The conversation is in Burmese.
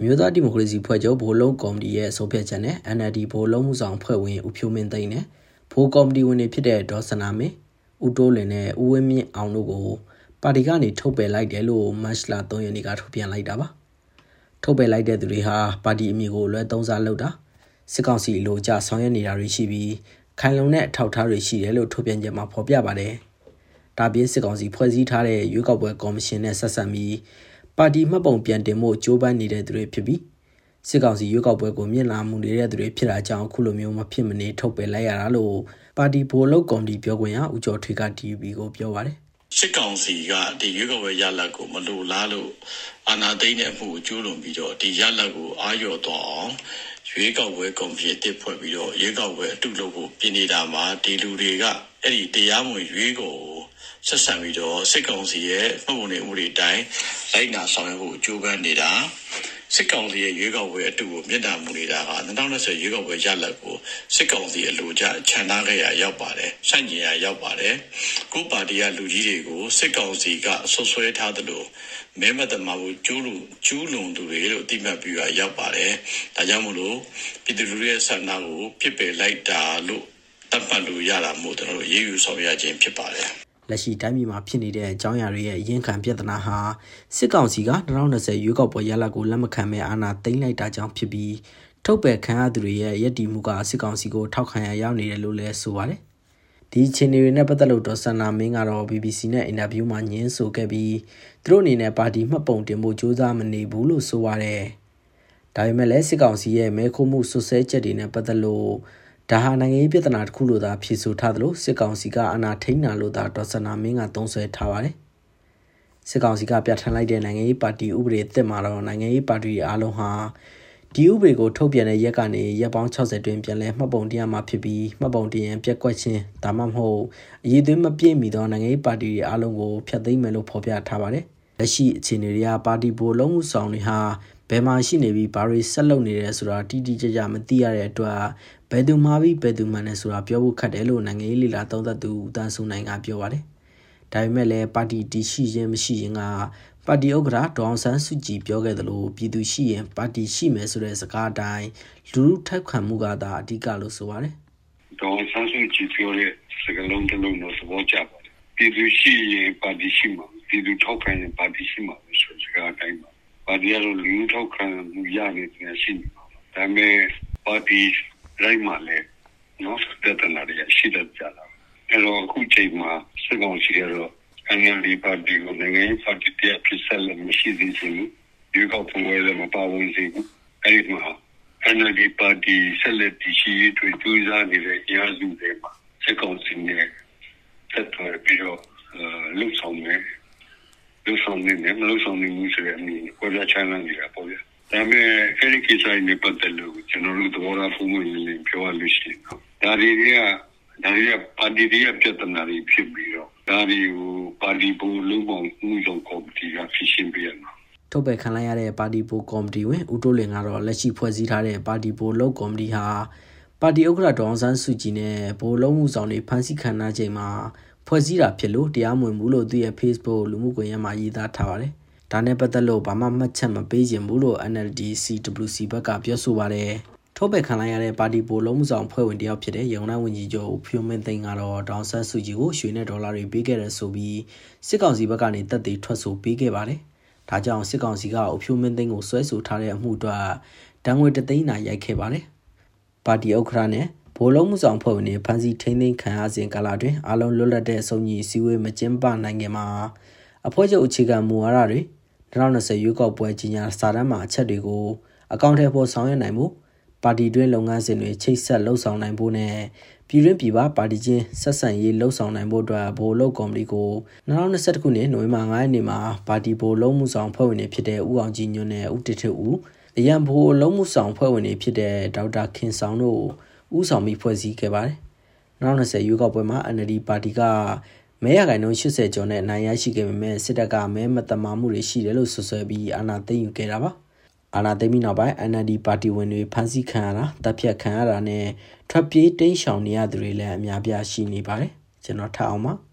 အမျိုးသားဒီမိုကရေစီဖွဲ့ချုပ်ဗိုလ်လုံးကော်မတီရဲ့ဆုံးဖြတ်ချက်နဲ့ NLD ဗိုလ်လုံးမှုဆောင်ဖွဲ့ဝင်ဦးဖြိုးမင်းသိန်းနဲ့ဗိုလ်ကော်မတီဝင်တွေဖြစ်တဲ့ဒေါ်စနာမင်းဦးတိုးလင်နဲ့ဦးဝင်းမြင့်အောင်တို့ကိုပါတီကနေထုတ်ပယ်လိုက်တယ်လို့မတ်လ3ရက်နေ့ကထုတ်ပြန်လိုက်တာပါထုတ်ပယ်လိုက်တဲ့သူတွေဟာပါတီအမည်ကိုလွဲသုံးစားလုပ်တာစစ်ကောင်စီလိုကြဆောင်ရွက်နေတာတွေရှိပြီးခိုင်လုံတဲ့အထောက်အထားတွေရှိတယ်လို့ထုတ်ပြန်ချက်မှာဖော်ပြပါတယ်ဒါပြင်စစ်ကောင်စီဖွဲ့စည်းထားတဲ့ရွေးကောက်ပွဲကော်မရှင်နဲ့ဆက်ဆက်ပြီး ပါတီမှတ်ပုံပြန်တင်ဖို့ကြိုးပမ်းနေတဲ့သူတွေဖြစ်ပြီးစစ်ကောင်စီရွေးကောက်ပွဲကိုမြင့်လာမှုနေတဲ့သူတွေဖြစ်တာကြောင့်အခုလိုမျိုးမဖြစ်မနေထုတ်ပယ်လိုက်ရတာလို့ပါတီဘိုလုတ်ကော်မတီပြောခွင့်ရဦးကျော်ထွေက TV ကိုပြောပါတယ်စစ်ကောင်စီကဒီရွေးကောက်ပွဲရလဒ်ကိုမလိုလားလို့အာဏာသိမ်းတဲ့အမှုကိုကျူးလွန်ပြီးတော့ဒီရလဒ်ကိုအာရုံတော်အောင်ရွေးကောက်ပွဲကော်မရှင်တစ်ဖွဲ့ပြီးတော့ရွေးကောက်ပွဲအတုလုပ်ဖို့ပြင်နေတာမှာဒီလူတွေကအဲ့ဒီတရားမဝင်ရွေးကော်ကို ဆက်ဆံပြီးတော့စစ်ကောင်စီရဲ့ပုံပုံနေဥပဒေတိုင်းလိုက်နာဆောင်ရွက်ဖို့ကြိုးပမ်းနေတာစစ်ကောင်စီရဲ့ရွေးကောက်ပွဲအတူကိုမြင့်တာမူနေတာက2020ရွေးကောက်ပွဲရလဒ်ကိုစစ်ကောင်စီအလိုကျခြံထားခဲ့ရရောက်ပါတယ်။ဆန့်ကျင်ရရောက်ပါတယ်။ကိုပါတီကလူကြီးတွေကိုစစ်ကောင်စီကဆွဆွဲထားသလိုမဲမတမာကိုကျူးလူကျူးလွန်သူတွေလို့အတိမတ်ပြီးရရောက်ပါတယ်။ဒါကြောင့်မို့လို့ပြည်သူလူရဲ့ဆန္ဒကိုပြစ်ပယ်လိုက်တာလို့တတ်မှတ်လို့ရတာမို့ကျွန်တော်တို့ရေးယူဆောင်ရခြင်းဖြစ်ပါတယ်။ လက်ရှိတိုင်းပြည်မှာဖြစ်နေတဲ့အကြောင်းအရာတွေရဲ့အရင်ခံပြဿနာဟာစစ်ကောင်စီက2020ရွေးကောက်ပွဲရလဒ်ကိုလက်မခံမဲ့အာဏာသိမ်းလိုက်တာကြောင့်ဖြစ်ပြီးထုတ်ပယ်ခံရသူတွေရဲ့ရည်တည်မှုကစစ်ကောင်စီကိုထောက်ခံရရောက်နေတယ်လို့လည်းဆိုပါတယ်။ဒီအခြေအနေတွေနဲ့ပတ်သက်လို့ဒေါ်ဆန္နာမင်းကတော့ BBC နဲ့အင်တာဗျူးမှာညင်းဆိုခဲ့ပြီးသူတို့အနေနဲ့ပါတီမှတ်ပုံတင်ဖို့ကြိုးစားမနေဘူးလို့ဆိုပါတယ်။ဒါပေမဲ့လည်းစစ်ကောင်စီရဲ့မဲခိုးမှုဆွဆဲချက်တွေနဲ့ပတ်သက်လို့ ဒါဟာနိုင်ငံရေးပြဿနာတစ်ခုလို့သာဖြေဆိုထားသလိုစစ်ကောင်စီကအနာထိန်းတာလို့သာဒေါ်စနာမင်းကသုံးဆွဲထားပါတယ်စစ်ကောင်စီကပြဋ္ဌာန်းလိုက်တဲ့နိုင်ငံရေးပါတီဥပဒေအသစ်မှာတော့နိုင်ငံရေးပါတီအားလုံးဟာဒီဥပဒေကိုထုတ်ပြန်တဲ့ရက်ကနေရက်ပေါင်း60တွင်ပြန်လဲမှတ်ပုံတင်ရမှာဖြစ်ပြီးမှတ်ပုံတင်ရင်ပြက်ကွက်ခြင်းဒါမှမဟုတ်အရေးသွင်းမပြည့်မီသောနိုင်ငံရေးပါတီတွေအားလုံးကိုဖျက်သိမ်းမယ်လို့ဖော်ပြထားပါတယ်။လက်ရှိအခြေအနေတွေကပါတီဘိုလုံးမှုဆောင်တွေဟာ ဘယ်မှာရှိနေပြီးဘာတွေဆက်လုပ်နေတယ်ဆိုတာတိတိကျကျမသိရတဲ့အတွက်ဘယ်သူမှားပြီးဘယ်သူမှန်တယ်ဆိုတာပြောဖို့ခက်တယ်လို့နိုင်ငံရေးလေလာသုံးသပ်သူဦးတန်းစုနိုင်ကပြောပါတယ်။ဒါပေမဲ့လည်းပါတီတီရှိရင်မရှိရင်ကပါတီဥက္ကဋ္ဌဒေါအောင်ဆန်းစုကြည်ပြောခဲ့သလိုပြည်သူရှိရင်ပါတီရှိမယ်ဆိုတဲ့စကားအတိုင်းလူလူထောက်ခံမှုကသာအဓိကလို့ဆိုပါတယ်။ဒေါအောင်ဆန်းစုကြည်ပြောတဲ့စကားလုံးတစ်လုံးတော့သဘောကျပါတယ်။ပြည်သူရှိရင်ပါတီရှိမှာပြည်သူထောက်ခံရင်ပါတီရှိမှာဆိုစကားအတိုင်းပါ ပါတီကတော့လူထောက်ခံမှုရနေတဲ့ရှိနေပါဒါပေမဲ့ပါတီလိုက်မှလည်းနော်တက်တနာတွေရှိတတ်ကြတာအဲ့တော့အခုချိန်မှာစကောင်စီကတော့ NLD ပါတီကိုနိုင်ငံရေးပါတီတရားဖြစ်ဆက်လို့မရှိသေးဘူးဒီကောက်ပွဲလည်းမပါဝင်သေးဘူးအဲ့ဒီမှာ NLD ပါတီဆက်လက်တည်ရှိရေးတွေကြိုးစားနေတဲ့အရာစုတွေမှာစကောင်စီနဲ့ဆက်သွယ်ပြီးတော့လှုပ်ဆောင်မယ် လှုပ်ဆောင်နေတယ်မလှုပ်ဆောင်နေဘူးဆိုတဲ့အမြင်ကိုပြချမ်းလာနေတာပေါ့ဗျာဒါပေမဲ့အဲ့ဒီကိစ္စနဲ့ပတ်သက်လို့ကျွန်တော်တို့သဘောထားပုံမှန်လေးပြောရလို့ရှိရင်တော့ဒါတွေကဒါတွေကပါတီတွေကပြဿနာတွေဖြစ်ပြီးတော့ဒါတွေကိုပါတီဘူလုံးပေါင်းမှုဆောင်ကော်မတီကဖြစ်ရှင်းပြရမှာထုတ်ပယ်ခံလိုက်ရတဲ့ပါတီဘူကော်မတီဝင်ဦးတိုးလင်ကတော့လက်ရှိဖွဲ့စည်းထားတဲ့ပါတီဘူလုံးကော်မတီဟာပါတီဥက္ကဋ္ဌဒေါအောင်ဆန်းစုကြည်နဲ့ဗိုလ်လုံးမှုဆောင်တွေဖမ်းဆီးခံရချိန်မှာ ဖွဲ့စည်းတာဖြစ်လို့တရားမဝင်ဘူးလို့သူရဲ့ Facebook လူမှုကွန်ရက်မှာရေးသားထားပါတယ်။ဒါနဲ့ပတ်သက်လို့ဘာမှမှတ်ချက်မပေးခြင်းဘူးလို့ NLD CWC ဘက်ကပြောဆိုပါတယ်။ထုတ်ပယ်ခံလိုက်ရတဲ့ပါတီပိုလုံးမှုဆောင်ဖွဲ့ဝင်တယောက်ဖြစ်တဲ့ရုံနိုင်ဝန်ကြီးချုပ်ဖြိုးမင်းသိန်းကတော့ဒေါန်ဆန်းစုကြည်ကိုရွှေနဲ့ဒေါ်လာတွေပေးခဲ့တယ်ဆိုပြီးစစ်ကောင်စီဘက်ကနေတပ်တွေထွက်ဆိုပေးခဲ့ပါတယ်။ဒါကြောင့်စစ်ကောင်စီကအဖြိုးမင်းသိန်းကိုဆွဲဆိုထားတဲ့အမှုအတွက်ဒဏ်ငွေတသိန်းနာရိုက်ခဲ့ပါတယ်။ပါတီဥက္ကဋ္ဌနဲ့ ဘိုးလုံးမှုဆောင်ဖွဲ့ဝင်တွေဖမ်းဆီးထိန်းသိမ်းခံရစဉ်ကာလတွင်အလုံးလွတ်လပ်တဲ့အစုံကြီးစည်းဝေးမကျင်းပနိုင်ခင်မှာအဖွဲ့ချုပ်အခြေခံမူဝါဒတွေ2020ရွေးကောက်ပွဲကြီးညာစာတမ်းမှာအချက်တွေကိုအကောင့်ထဲပေါ်ဆောင်ရွက်နိုင်မှုပါတီတွင်းလုပ်ငန်းစဉ်တွေချိတ်ဆက်လှုပ်ဆောင်နိုင်ဖို့နဲ့ပြည်တွင်းပြည်ပပါတီချင်းဆက်ဆံရေးလှုပ်ဆောင်နိုင်ဖို့အတွက်ဘိုလ်လုပ်ကော်မတီကို2021ခုနှစ်နိုဝင်ဘာ9ရက်နေ့မှာပါတီဘိုလ်လုံးမှုဆောင်ဖွဲ့ဝင်တွေဖြစ်တဲ့ဦးအောင်ကြည်ညွန့်နဲ့ဦးတထဦးအရန်ဘိုလ်လုံးမှုဆောင်ဖွဲ့ဝင်တွေဖြစ်တဲ့ဒေါက်တာခင်ဆောင်တို့ ဦးဆောင်ပြီးဖွဲ့စည်းခဲ့ပါတယ်။2020ရွေးကောက်ပွဲမှာ NLD ပါတီကမဲရဂိုင်နှုန်း80ကျော်နဲ့နိုင်ရရှိခဲ့ပေမဲ့စစ်တပ်ကမဲမတမာမှုတွေရှိတယ်လို့ဆွဆွဲပြီးအာဏာသိမ်းယူခဲ့တာပါ။အာဏာသိမ်းပြီးနောက်ပိုင်း NLD ပါတီဝင်တွေဖမ်းဆီးခံရတာတပ်ဖြတ်ခံရတာနဲ့ထွက်ပြေးတိမ်းရှောင်နေရသူတွေလည်းအများပြားရှိနေပါတယ်။ကျွန်တော်ထအောင်ပါ။